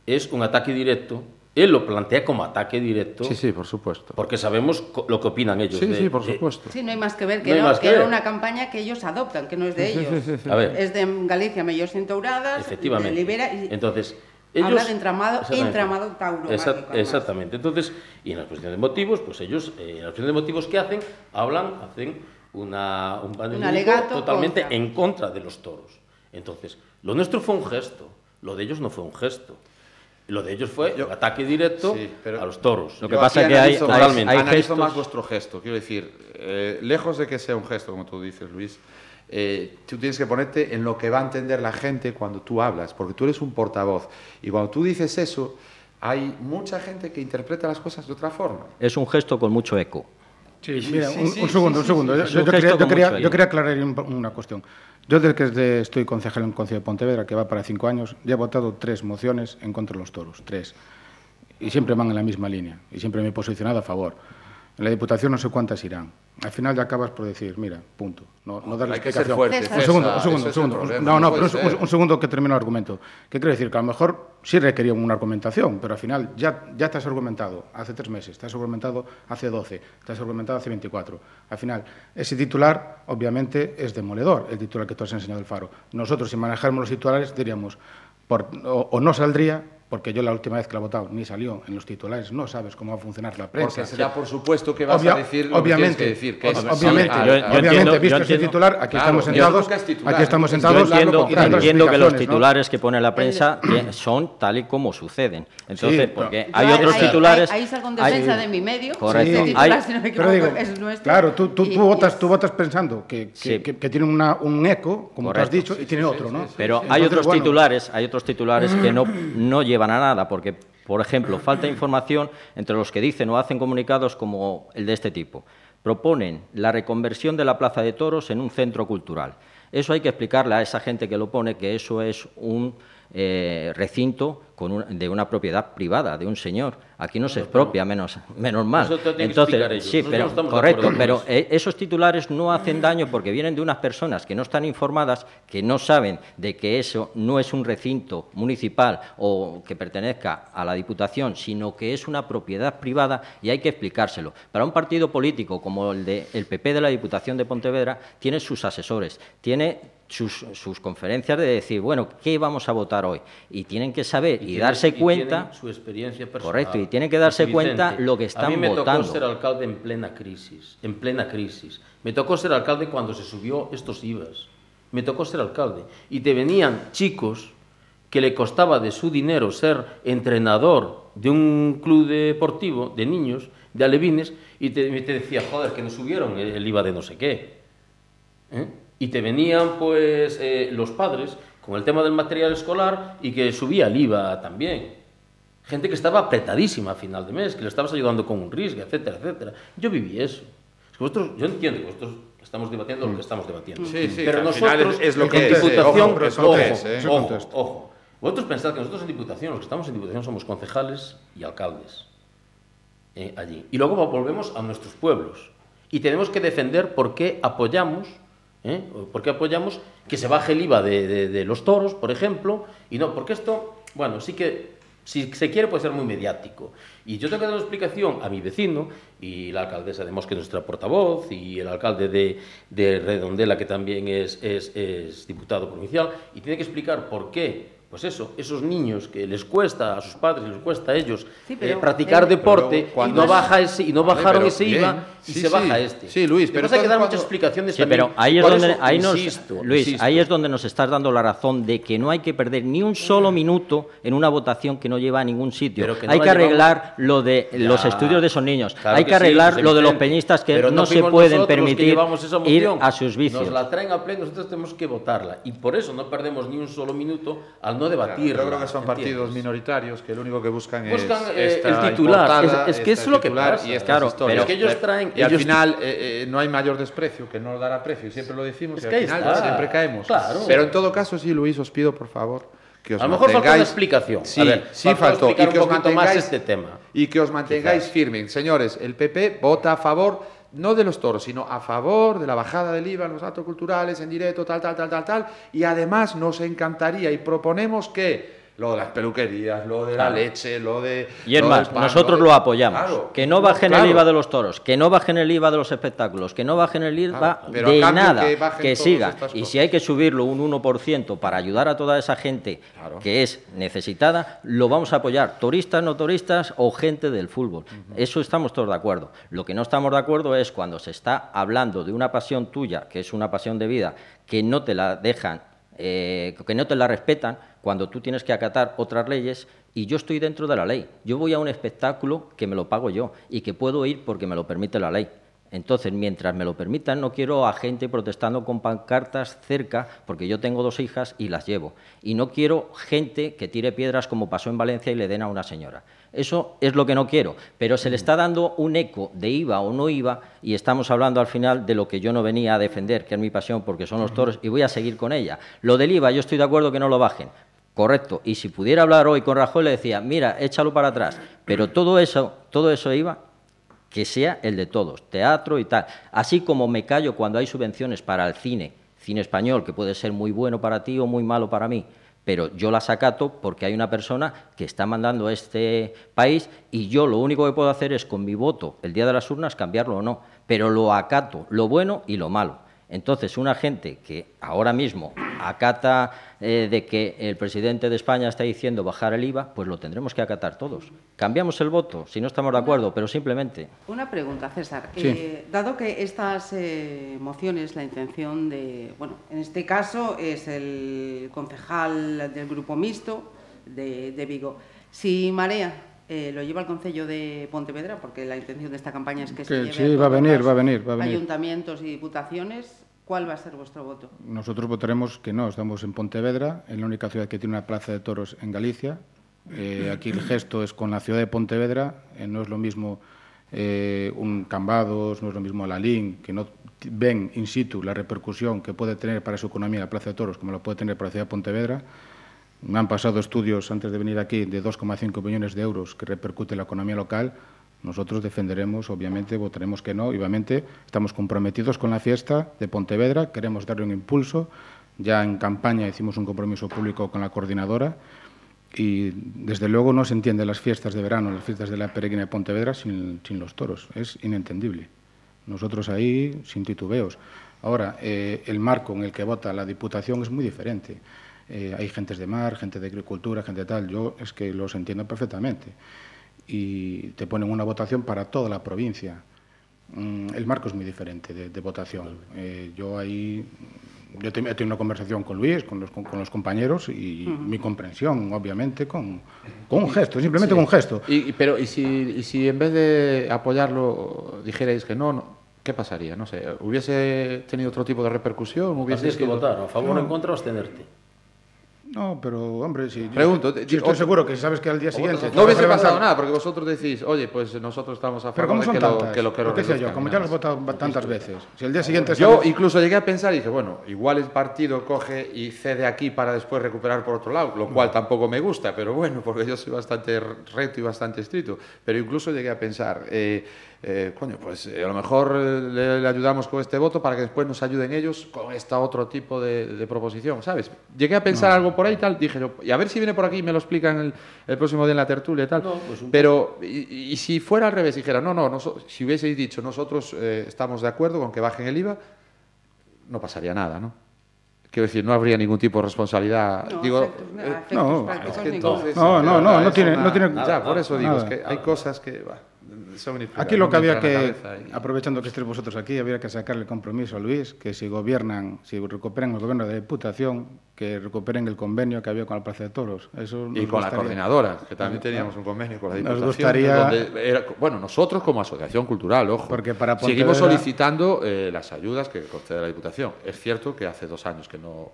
es un ataque directo. Él lo plantea como ataque directo Sí, sí, por supuesto. porque sabemos lo que opinan ellos. Sí, de- sí, por de- supuesto. Sí, no hay más que ver, que, no, más que que era una campaña que ellos adoptan, que no es de ellos. A ver. Es de Galicia Mellors Intouradas, Efectivamente. de Libera y Entonces, ellos... habla de entramado, entramado tauro. Exact- exactamente. Entonces, y en la exposición de motivos, pues ellos, eh, en la exposición de motivos que hacen, hablan, hacen una, un panel Un alegato totalmente contra. en contra de los toros. Entonces, lo nuestro fue un gesto, lo de ellos no fue un gesto. Lo de ellos fue Yo- ataque directo Sí, pero- a los toros. Lo que pasa aquí que hay- gestos- más vuestro gesto. Quiero decir, eh, lejos de que sea un gesto, como tú dices, Luis, eh, tú tienes que ponerte en lo que va a entender la gente cuando tú hablas, porque tú eres un portavoz. Y cuando tú dices eso, hay mucha gente que interpreta las cosas de otra forma. Es un gesto con mucho eco. Sí, mira, sí, un, segundo, un segundo. Yo- quería, yo, quería, yo aclarar un- una cuestión. Yo desde que estoy concejal en el Consejo de Pontevedra, que va para cinco años, ya he votado tres mociones en contra de los toros, tres. Y siempre van en la misma línea, y siempre me he posicionado a favor. En la Diputación no sé cuántas irán. Al final ya acabas por decir, mira, punto. No, no dar la Hay que ser explicación. fuerte, César. Un segundo, un segundo, un segundo. problema, No, no, pero un, segundo que termino el argumento. ¿Qué quiero decir? Que a lo mejor sí requería una argumentación, pero al final ya, ya te has argumentado hace tres meses, te has argumentado hace 12, te has argumentado hace 24. Al final, ese titular, obviamente, es demoledor, el titular que tú has enseñado el Faro. Nosotros, si manejáramos los titulares, diríamos, por- o, o no saldría, porque yo la última vez que la he votado ni salió en los titulares, no sabes cómo va a funcionar la prensa. Porque se da por supuesto que vas Obvia- a decir lo obviamente, que tienes que decir. Que obviamente, sí, yo- yo obviamente, entiendo- visto yo ese titular, aquí Claro, estamos yo sentados, es titular, aquí estamos yo sentados entiendo Entiendo, entiendo que los explicaciones, ¿no? titulares que pone la prensa que son tal y como suceden. Entonces, pero- porque Yo hay otros titulares. Ahí, ahí salgo en hay- defensa de mi medio. Correcto. Sí. titular, Hay- si no me Pero equivoco, digo, es nuestro. claro, tú, tú, Y- tú, votas, tú votas pensando que, que, Sí. que- que tiene una, un eco, como tú has Correcto. dicho, y tiene otro, ¿no? Pero hay otros titulares, hay otros titulares que no, no llevan a nada, porque Por ejemplo, falta información entre los que dicen o hacen comunicados como el de este tipo. Proponen la reconversión de la Plaza de Toros en un centro cultural. Eso hay que explicarle a esa gente que lo pone que eso es un eh, recinto de una propiedad privada, de un señor. Aquí no se expropia, menos, menos mal. Entonces, sí, pero correcto, pero eh, esos titulares no hacen daño porque vienen de unas personas que no están informadas, que no saben de que eso no es un recinto municipal o que pertenezca a la Diputación, sino que es una propiedad privada y hay que explicárselo. Para un partido político como el de el PP de la Diputación de Pontevedra tiene sus asesores, tiene sus, conferencias de decir, bueno, ¿qué vamos a votar hoy? Y tienen que saber y, darse cuenta. su experiencia personal. Correcto, y tienen que darse cuenta lo que están votando. A mí me tocó ser alcalde en plena crisis, en plena crisis. Me tocó ser alcalde cuando se subió estos IVAs. Me tocó ser alcalde. Y te venían chicos que le costaba de su dinero ser entrenador de un club deportivo de niños, de alevines, y te, te decía, joder, que nos subieron el IVA de no sé qué. ¿Eh? y te venían pues eh, los padres con el tema del material escolar y que subía el IVA también. Gente que estaba apretadísima a final de mes, que le estabas ayudando con un riesgo, etcétera, etcétera. Yo viví eso. Es que vosotros, yo entiendo que vosotros estamos debatiendo lo que estamos debatiendo. Sí, sí, pero nosotros es, lo que en Diputación, ojo, ojo, ojo, Vosotros pensáis que nosotros en Diputación, los que estamos en Diputación somos concejales y alcaldes eh, allí. Y luego volvemos a nuestros pueblos. Y tenemos que defender por qué apoyamos ¿eh? ¿Por qué apoyamos que se baje el IVA de, los toros, por ejemplo? Y no, porque esto, bueno, sí que, si se quiere, puede ser muy mediático. Y yo tengo que dar una explicación a mi vecino, y la alcaldesa de Mosque, nuestra portavoz, y el alcalde de, Redondela, que también es, es diputado provincial, y tiene que explicar por qué pues eso, esos niños que les cuesta a sus padres, les cuesta a ellos eh, practicar deporte y no baja ese y no bajaron ese IVA y se baja este. Sí, Luis, pero hay que dar muchas explicaciones sí, pero ahí es donde ahí nos, Luis, ahí es donde nos estás dando la razón de que no hay que perder ni un solo minuto en una votación que no lleva a ningún sitio. hay que arreglar lo de los estudios de esos niños, hay que, arreglar lo de los peñistas que no, se pueden permitir ir a sus vicios. Nos la traen a pleno, nosotros tenemos que votarla y por eso no perdemos ni un solo minuto al no debatir. yo creo que son partidos minoritarios que lo único que buscan, es eh, el titular. Es, que es lo que pasa. Y claro, pero es que ellos traen. Y al final eh, eh, no hay mayor desprecio que no dará precio. Siempre lo decimos. y al final siempre caemos. Pero en todo caso, sí, Luis, os pido por favor. Que os a lo mejor falta una explicación. Sí, sí faltó. Y que os mantengáis este tema. Y que os mantengáis firmes. Señores, el PP vota a favor no de los toros, sino a favor de la bajada del IVA en los actos culturales, en directo, tal, tal, tal, tal, tal. Y además nos encantaría y proponemos que lo de las peluquerías, lo de la leche, lo de... Y es más, nosotros lo, apoyamos. que no bajen el IVA de los toros, que no bajen el IVA de los espectáculos, que no bajen el IVA de nada, que, siga. Y si hay que subirlo un 1% para ayudar a toda esa gente que es necesitada, lo vamos a apoyar, turistas, no turistas o gente del fútbol. Eso estamos todos de acuerdo. Lo que no estamos de acuerdo es cuando se está hablando de una pasión tuya, que es una pasión de vida, que no te la dejan, eh, que no te la respetan, cuando tú tienes que acatar otras leyes y yo estoy dentro de la ley. Yo voy a un espectáculo que me lo pago yo y que puedo ir porque me lo permite la ley. Entonces, mientras me lo permitan, no quiero a gente protestando con pancartas cerca, porque yo tengo dos hijas y las llevo. Y no quiero gente que tire piedras como pasó en Valencia y le den a una señora. Eso es lo que no quiero. Pero se le está dando un eco de IVA o no IVA y estamos hablando al final de lo que yo no venía a defender, que es mi pasión, porque son los toros, y voy a seguir con ella. Lo del IVA, yo estoy de acuerdo que no lo bajen, Correcto. Y si pudiera hablar hoy con Rajoy, le decía, mira, échalo para atrás. Pero todo eso, todo eso iba que sea el de todos, teatro y tal. Así como me callo cuando hay subvenciones para el cine, cine español, que puede ser muy bueno para ti o muy malo para mí, pero yo las acato porque hay una persona que está mandando a este país y yo lo único que puedo hacer es con mi voto el día de las urnas cambiarlo o no, pero lo acato, lo bueno y lo malo. Entonces, una gente que ahora mismo acata eh, de que el presidente de España está diciendo bajar el IVA, pues lo tendremos que acatar todos. Cambiamos el voto, si no estamos de acuerdo, pero simplemente. Una pregunta, César. Eh, dado que estas eh, mociones, la intención de, bueno, en este caso es el concejal del grupo mixto de, Vigo, si Marea lo lleva al Concello de Pontevedra, porque la intención de esta campaña es que, se lleve sí, va a venir, va a venir, va a venir. ayuntamientos y diputaciones. ¿Cuál va a ser vuestro voto? Nosotros votaremos que no. Estamos en Pontevedra, en la única ciudad que tiene una plaza de toros en Galicia, Eh, aquí el gesto es con la ciudad de Pontevedra, eh, no es lo mismo eh, un Cambados, no es lo mismo la LIN, que no ven in situ la repercusión que puede tener para su economía la Plaza de Toros, como lo puede tener para la ciudad de Pontevedra. Me han pasado estudios antes de venir aquí de 2,5 millones de euros que repercute en la economía local. Nosotros defenderemos, obviamente, votaremos que no. obviamente, estamos comprometidos con la fiesta de Pontevedra, queremos darle un impulso. Ya en campaña hicimos un compromiso público con la coordinadora y, desde luego, no se entiende las fiestas de verano, las fiestas de la peregrina de Pontevedra sin, los toros. Es inentendible. Nosotros ahí, sin titubeos. Ahora, eh, el marco en el que vota la Diputación es muy diferente. Eh, hay gentes de mar, gente de agricultura, gente de tal. Yo es que los entiendo perfectamente. Y te ponen una votación para toda la provincia. Mm, el marco es muy diferente de, de votación. Eh, yo ahí yo he tenido una conversación con Luis, con los, con, con los compañeros y uh -huh. mi comprensión, obviamente, con, con un gesto, simplemente sí. con un gesto. Y, pero, ¿y si, ¿y si en vez de apoyarlo dijerais que no, no ¿qué pasaría? No sé, ¿hubiese tenido otro tipo de repercusión? ¿Hubiese Tienes que votar, a favor o no. en contra o abstenerte. No, pero hombre, si Pregunto, yo, yo estoy seguro que sabes que al día siguiente no hubiese pasado nada, porque vosotros decís, oye, pues nosotros estamos a favor pero ¿cómo son de que, tantas? lo, que lo que lo ¿Qué sé yo? Como ya lo he votado tantas veces. Si el día siguiente yo sabes... incluso llegué a pensar y dije, bueno, igual el partido coge y cede aquí para después recuperar por otro lado, lo cual tampoco me gusta, pero bueno, porque yo soy bastante reto y bastante estricto. Pero incluso llegué a pensar, eh, eh, coño, pues eh, a lo mejor le, le, ayudamos con este voto para que después nos ayuden ellos con este otro tipo de, de proposición, ¿sabes? Llegué a pensar no. algo por ahí y tal, dije yo, y a ver si viene por aquí y me lo explican el, el próximo día en la tertulia y tal. No, pues Pero, y, y, si fuera al revés, dijera, no, no, no si hubieseis dicho, nosotros eh, estamos de acuerdo con que bajen el IVA, no pasaría nada, ¿no? Quiero decir, no habría ningún tipo de responsabilidad. No, digo, efectos, eh, no, es que entonces, no, no, no, no, tiene, no tiene. Ya, por eso digo, nada. es que hay cosas que. Bah, Aquí lo que había que, aprovechando que estéis vosotros aquí, habría que sacarle compromiso a Luis, que si gobiernan, si recuperan el gobierno de la Diputación, que recuperen el convenio que había con la Plaza de Toros. Eso y con gustaría. la coordinadora, que también teníamos un convenio con la Diputación. Nos gustaría... Era, bueno, nosotros como asociación cultural, ojo, Porque para seguimos solicitando eh, las ayudas que concede la Diputación. Es cierto que hace dos años que no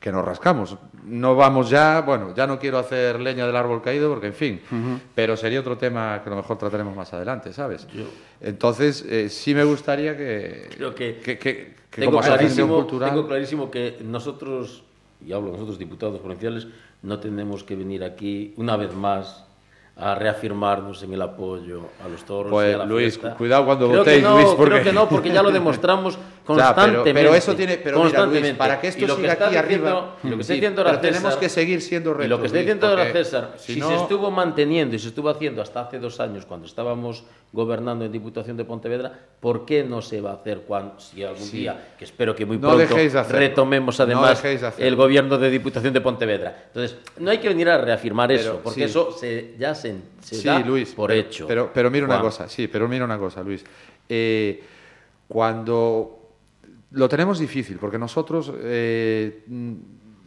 que nos rascamos. No vamos ya, bueno, ya no quiero hacer leña del árbol caído porque, en fin, uh -huh. pero sería otro tema que a lo mejor trataremos más adelante, ¿sabes? Yo, Entonces, eh, sí me gustaría que... Creo que, que, que, que tengo, como clarísimo, cultural... tengo clarísimo que nosotros, y hablo nosotros diputados provinciales, no tenemos que venir aquí una vez más a reafirmarnos en el apoyo a los toros pues, y a la Luis, fiesta. cuidado cuando creo votéis, no, Luis, porque... Creo que no, porque ya lo demostramos constantemente. Pero, pero, eso tiene... Pero. Mira, Luis, para que esto y lo siga que aquí diciendo, arriba... Y lo que está sí, diciendo ahora tenemos que seguir siendo retos, Y lo que está diciendo ahora César, si, si no... se estuvo manteniendo y se estuvo haciendo hasta hace dos años, cuando estábamos gobernando en Diputación de Pontevedra, ¿por qué no se va a hacer cuando, si algún sí. día, que espero que muy pronto retomemos además no el gobierno de Diputación de Pontevedra? Entonces, no hay que venir a reafirmar pero, eso, porque sí. eso se, ya se, se da Luis, por pero, hecho. Pero, pero mira una Juan. cosa, sí, pero mira una cosa, Luis. Eh, cuando lo tenemos difícil, porque nosotros, eh,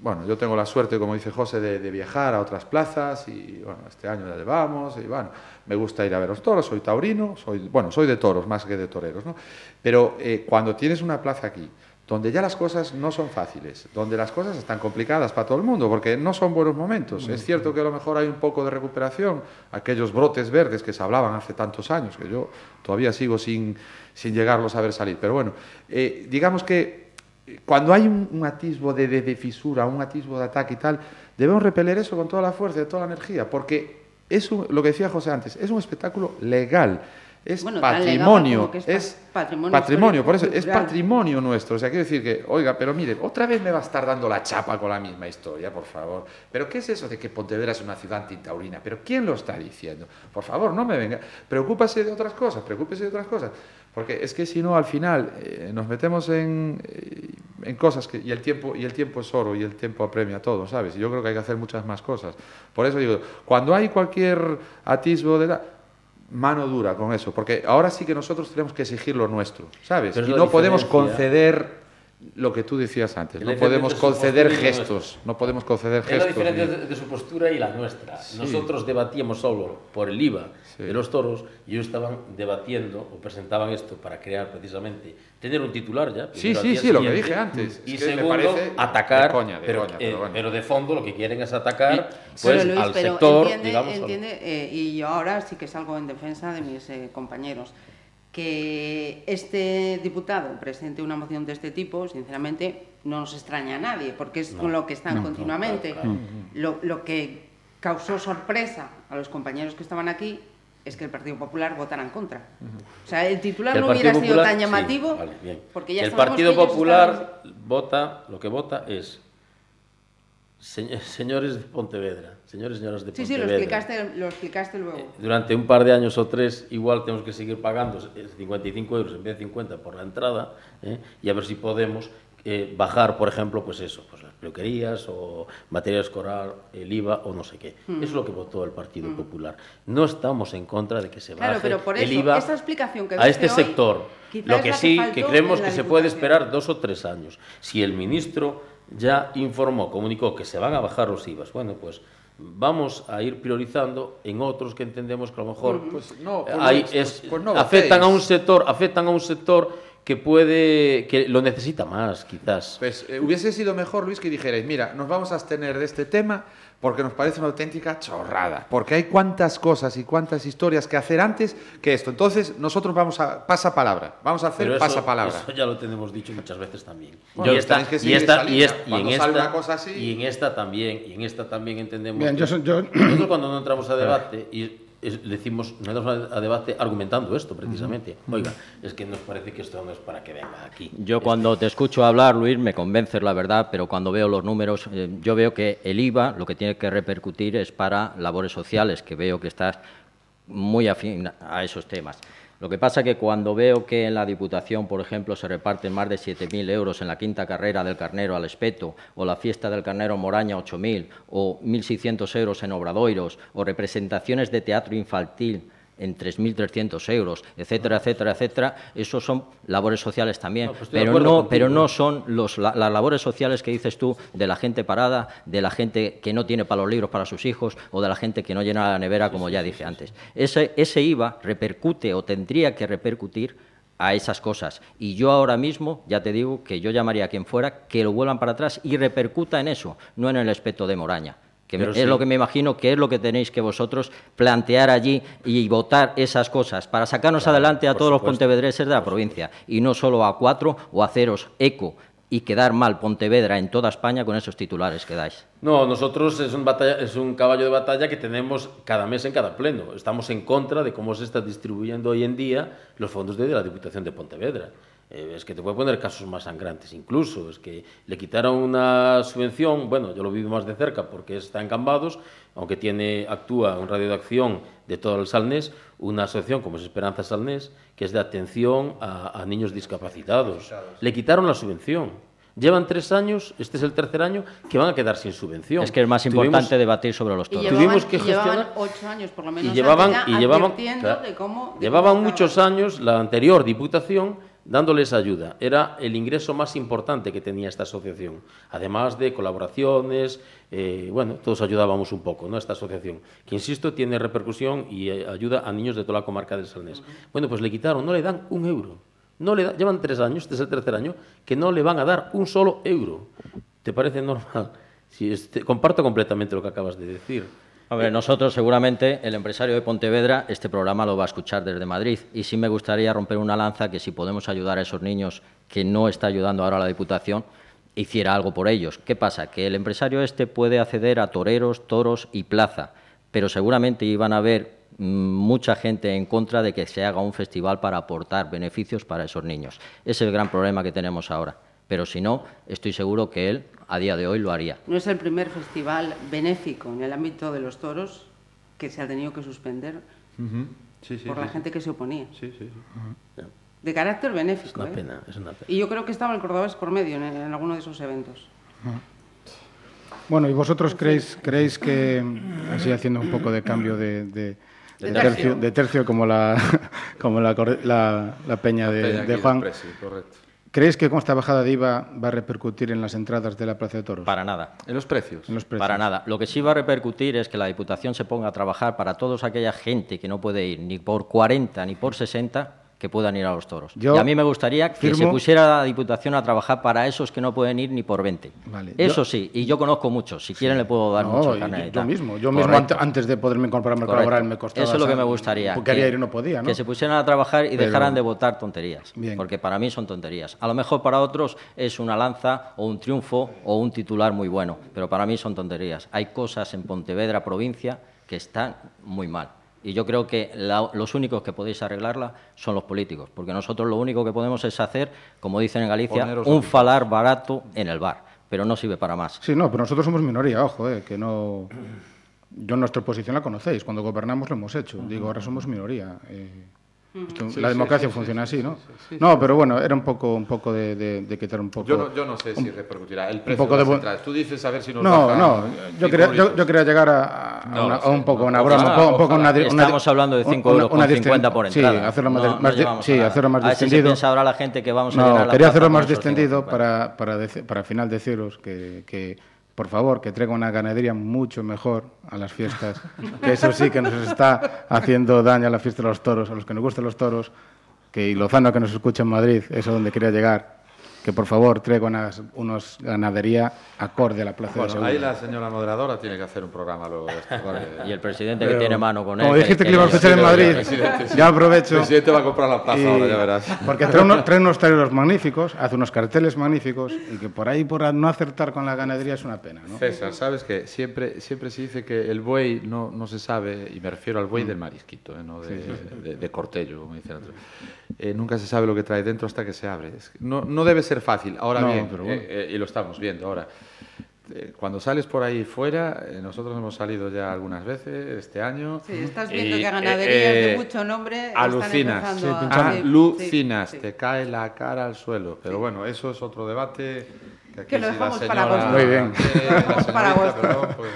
bueno, yo tengo la suerte, como dice José, de, viajar a otras plazas y, bueno, este año ya llevamos y, bueno, me gusta ir a ver los toros, soy taurino, soy, bueno, soy de toros más que de toreros, ¿no? Pero eh, cuando tienes una plaza aquí, donde ya las cosas no son fáciles, donde las cosas están complicadas para todo el mundo, porque no son buenos momentos. Es cierto que a lo mejor hay un poco de recuperación, aquellos brotes verdes que se hablaban hace tantos años, que yo todavía sigo sin, sin llegarlos a ver salir. Pero bueno, eh, digamos que cuando hay un, atisbo de, de, fisura, un atisbo de ataque y tal, debemos repeler eso con toda la fuerza y toda la energía, porque es lo que decía José antes, es un espectáculo legal es bueno, patrimonio, es, es patrimonio, patrimonio por eso es patrimonio nuestro. O sea, quiero decir que, oiga, pero mire, otra vez me va a estar dando la chapa con la misma historia, por favor. Pero ¿qué es eso de que Pontevedra es una ciudad antitaurina? ¿Pero quién lo está diciendo? Por favor, no me venga. Preocúpase de otras cosas, preocúpese de otras cosas. Porque es que si no, al final eh, nos metemos en, eh, en cosas que, y, el tiempo, y el tiempo es oro y el tiempo apremia todo, ¿sabes? Y yo creo que hay que hacer muchas más cosas. Por eso digo, cuando hay cualquier atisbo de... La, mano dura con eso, porque ahora sí que nosotros tenemos que exigir lo nuestro, ¿sabes? Pero y no podemos conceder lo que tú decías antes, no podemos conceder gestos, no podemos conceder gestos. Es la diferencia de su postura y la nuestra. Nosotros debatíamos solo por el IVA de los toros y ellos estaban debatiendo o presentaban esto para crear precisamente, tener un titular ya. Sí, sí, sí, lo que dije antes. Y segundo, atacar, pero, eh, pero, de fondo lo que quieren es atacar pues, al sector, digamos. Entiende, eh, y yo ahora sí que salgo en defensa de mis eh, compañeros que este diputado presente una moción de este tipo, sinceramente, no nos extraña a nadie, porque es con lo que están continuamente. Lo, lo, que causó sorpresa a los compañeros que estaban aquí es que el Partido Popular votara en contra. O sea, el titular no hubiera sido tan llamativo, porque ya El Partido Popular vota, lo que vota es señores de Pontevedra, señores y señoras de Pontevedra. Sí, sí, lo explicaste, lo explicaste luego. Eh, durante un par de años o tres, igual tenemos que seguir pagando 55 euros en vez de 50 por la entrada, ¿eh? y a ver si podemos eh, bajar, por ejemplo, pues eso, pues las peluquerías o material escolar, el IVA o no sé qué. Mm. Eso es lo que votó el Partido mm. Popular. No estamos en contra de que se baje pero por el IVA explicación que a este sector. Lo que sí, que, que creemos que se puede esperar dos o tres años. Si el ministro ya informó, comunicó que se van a bajar los IVAs. Bueno, pues vamos a ir priorizando en otros que entendemos que a lo mejor pues no, pues, es, pues afectan a un sector, afectan a un sector que puede que lo necesita más, quizás. Pues eh, hubiese sido mejor, Luis, que dijerais, mira, nos vamos a abstener de este tema porque nos parece una auténtica chorrada, porque hay cuantas cosas y cuantas historias que hacer antes que esto. Entonces, nosotros vamos a pasa palabra, vamos a hacer pasa palabra. Eso ya lo tenemos dicho muchas veces también. y esta, y esta, y, en esta, y en esta también, y en esta también entendemos. Bien, yo, yo... Nosotros cuando no entramos a debate y decimos, nos a debate argumentando esto precisamente. Oiga, es que nos parece que esto no es para que venga aquí. Yo cuando te escucho hablar, Luis, me convences la verdad, pero cuando veo los números, eh, yo veo que el IVA lo que tiene que repercutir es para labores sociales, que veo que estás muy afín a esos temas. Lo que pasa es que cuando veo que en la Diputación, por ejemplo, se reparten más de 7.000 euros en la quinta carrera del carnero al espeto, o la fiesta del carnero Moraña 8.000, o 1.600 euros en obradoiros, o representaciones de teatro infantil en 3.300 euros, etcétera, etcétera, etcétera, esos son labores sociales también, pues pero, no, pero no son los, las labores sociales que dices tú de la gente parada, de la gente que no tiene para los libros para sus hijos o de la gente que no llena la nevera, como ya dije antes. Ese, ese IVA repercute o tendría que repercutir a esas cosas. Y yo ahora mismo, ya te digo, que yo llamaría a quien fuera que lo vuelvan para atrás y repercuta en eso, no en el aspecto de Moraña que es lo que me imagino que es lo que tenéis que vosotros plantear allí y votar esas cosas para sacarnos adelante a todos los pontevedreses de la provincia y no solo a cuatro o haceros eco y quedar mal Pontevedra en toda España con esos titulares que dais. No, nosotros es un, es un caballo de batalla que tenemos cada mes en cada pleno. Estamos en contra de cómo se está distribuyendo hoy en día los fondos de la Diputación de Pontevedra. Eh, es que te puedo poner casos más sangrantes incluso. Es que le quitaron una subvención, bueno, yo lo vivo más de cerca porque está en Cambados, aunque tiene, actúa un radio de acción de todo el Salnés, una asociación como es Esperanza Salnés, que es de atención a, niños discapacitados. Le quitaron la subvención. Llevan tres años, este es el tercer año, que van a quedar sin subvención. Es que es más importante debatir sobre los toros. Tuvimos que gestionar. ocho años, por lo menos. Y llevaban, y llevaban, llevaban muchos años la anterior diputación dándoles ayuda. Era el ingreso más importante que tenía esta asociación, además de colaboraciones, eh, bueno, todos ayudábamos un poco, ¿no? Esta asociación, que insisto, tiene repercusión y eh, ayuda a niños de toda la comarca del Salnés. Bueno, pues le quitaron, no le dan un euro. No le llevan tres años, este es el tercer año, que no le van a dar un solo euro. ¿Te parece normal? Si este, comparto completamente lo que acabas de decir. Ver, nosotros seguramente el empresario de Pontevedra este programa lo va a escuchar desde Madrid y sí me gustaría romper una lanza que si podemos ayudar a esos niños que no está ayudando ahora la Diputación, hiciera algo por ellos. ¿Qué pasa? Que el empresario este puede acceder a toreros, toros y plaza, pero seguramente iban a haber mm, mucha gente en contra de que se haga un festival para aportar beneficios para esos niños. Es el gran problema que tenemos ahora. Pero si no, estoy seguro que él a día de hoy lo haría. No es el primer festival benéfico en el ámbito de los toros que se ha tenido que suspender por la gente que se oponía. De carácter benéfico. Es una, ¿eh? pena, es una pena. Y yo creo que estaba el cordobés por medio en, alguno de esos eventos. Bueno, ¿y vosotros creéis, creéis que, así haciendo un poco de cambio de, de, tercio, como la, *laughs* como la, la, peña de, Juan, ¿Creéis que con esta bajada de IVA va a repercutir en las entradas de la Plaza de Toros? Para nada. ¿En los precios? En los precios. Para nada. Lo que sí va a repercutir es que la Diputación se ponga a trabajar para toda aquella gente que no puede ir ni por 40 ni por 60 que puedan ir a los toros. Yo y a mí me gustaría que firmo- se pusiera la Diputación a trabajar para esos que no pueden ir ni por 20. Vale, Eso yo- sí, y yo conozco muchos. Si quieren le puedo dar No, mucho carnet yo, mismo, yo mismo Correcto. antes de poderme incorporar al mercado Correcto. laboral me costaba. Eso es lo que me gustaría. Porque quería ir y no podía, ¿no? Que se pusieran a trabajar y Pero- dejaran de votar tonterías. Bien. Porque para mí son tonterías. A lo mejor para otros es una lanza o un triunfo o un titular muy bueno, pero para mí son tonterías. Hay cosas en Pontevedra, provincia, que están muy mal. Y yo creo que la- los únicos que podéis arreglarla son los políticos, porque nosotros lo único que podemos es hacer, como dicen en Galicia, Poneros un falar barato en el bar, pero no sirve para más. Sí, no, pero nosotros somos minoría, ojo, eh, que no... Yo nuestra posición la conocéis, cuando gobernamos lo hemos hecho. Digo, ahora somos minoría. eh, esto- la democracia funciona así, ¿no? no, pero bueno, era un poco, un poco de, de- de quitar un poco... Yo no, yo no sé si repercutirá el precio poco de de las entradas. Tú dices a ver si nos No, baja no, yo quería, yo, yo quería llegar a, a No, una- a un poco no, una ojalá, broma, un poco, un poco una, ojalá. una- Estamos hablando de una- 5 euros con una 50 por entrada. Sí, hacerlo más, No- de- no más sí, hacerlo más A si distendido. piensa ahora la gente que vamos a No, quería hacerlo más distendido 50. para, para, para al final deciros que, que, por favor, que traiga una ganadería mucho mejor a las fiestas, que eso sí que nos está haciendo daño a la fiesta de los toros, a los que nos gustan los toros, que y Lozano que nos escucha en Madrid, eso es donde quería llegar, que por favor traiga unas, unos ganadería acorde a la plaza de Bueno, Segunda. ahí la señora moderadora tiene que hacer un programa luego de esto. porque- *laughs* Y el presidente que tiene mano con él. Como dijiste que le ibas a echar en *laughs* sí, Madrid, el sí. ya El aprovecho. presidente va a comprar la plaza Y- ahora, ya verás. Porque trae unos, trae unos magníficos, hace unos carteles magníficos y que por ahí, por no acertar con la ganadería, es una pena. ¿no? César, sabes que siempre, siempre se dice que el buey no, no se sabe, y me refiero al buey del marisquito, ¿eh? no de, de- de cortello, como dicen otros. Eh, nunca se sabe lo que trae dentro hasta que se abre. Es que no, no debe ser fácil. Ahora No, bien, pero bueno. eh, eh, y lo estamos viendo ahora. eh, Cuando sales por ahí fuera, nosotros hemos salido ya algunas veces este año. Sí, estás viendo y, que ganaderías de mucho nombre están alucinas, a- alucinas, sí, sí. te cae la cara al suelo. Pero bueno, eso es otro debate. Que, aquí Que lo si la dejamos para señora- agosto. Muy bien. eh, la Para señorita, agosto. perdón, pues,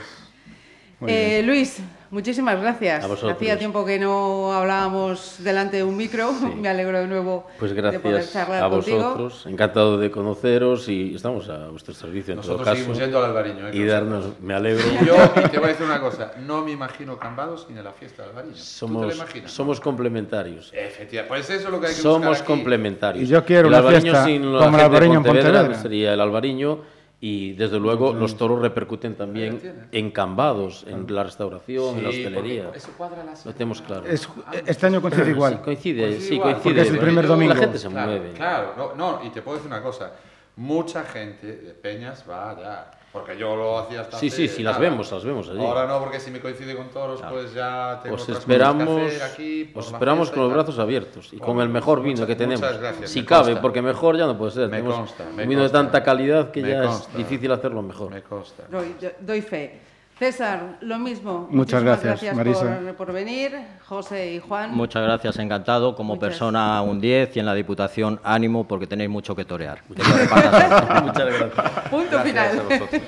Muy Eh, Luis, muchísimas gracias. A vosotros. Hacía tiempo que no hablábamos delante de un micro. *laughs* Me alegro de nuevo Pues de poder gracias charlar a contigo. vosotros, encantado de conoceros y estamos a vuestro servicio en Nosotros todo caso. seguimos yendo al Albariño. ¿eh? y darnos, me alegro. Yo y te voy a decir una cosa, no me imagino Cambados sin en la fiesta del Albariño. ¿Tú te Somos, lo imaginas? somos complementarios. Efectivamente, pues eso es lo que hay que Somos buscar aquí. complementarios. Y yo quiero el una fiesta sin la como el albariño en Pontevedra. sería el albariño y desde luego los toros repercuten también en cambados, en la restauración, en la Sí, hostelería. eso cuadra la Lo tenemos claro. Es- este año coincide igual. Coincide, sí, igual. coincide. Porque es el primer domingo. La gente se claro, mueve. Claro, no, no, y te puedo decir una cosa. Mucha gente de Peñas va allá. Porque yo lo hacía hasta Sí, hace sí, sí, las nada. vemos, las vemos allí. Ahora no, porque si me coincide con toros, pues ya tengo Os esperamos, que hacer aquí, os esperamos con los brazos abiertos y con el mejor muchas- vino que tenemos. muchas gracias, si cabe, consta. porque mejor ya no puede ser. Me Tenemos consta, me un vino de consta. tanta calidad que Me ya consta. es difícil hacerlo mejor. Me consta. Doy, doy fe. César, lo mismo. Muchas Muchísimas gracias, Marisa. por, por venir. José y Juan. Muchas gracias, encantado. Como Muchas. persona un 10 y en la Diputación ánimo porque tenéis mucho que torear. *laughs* Muchas gracias. Punto Gracias final. a vosotros.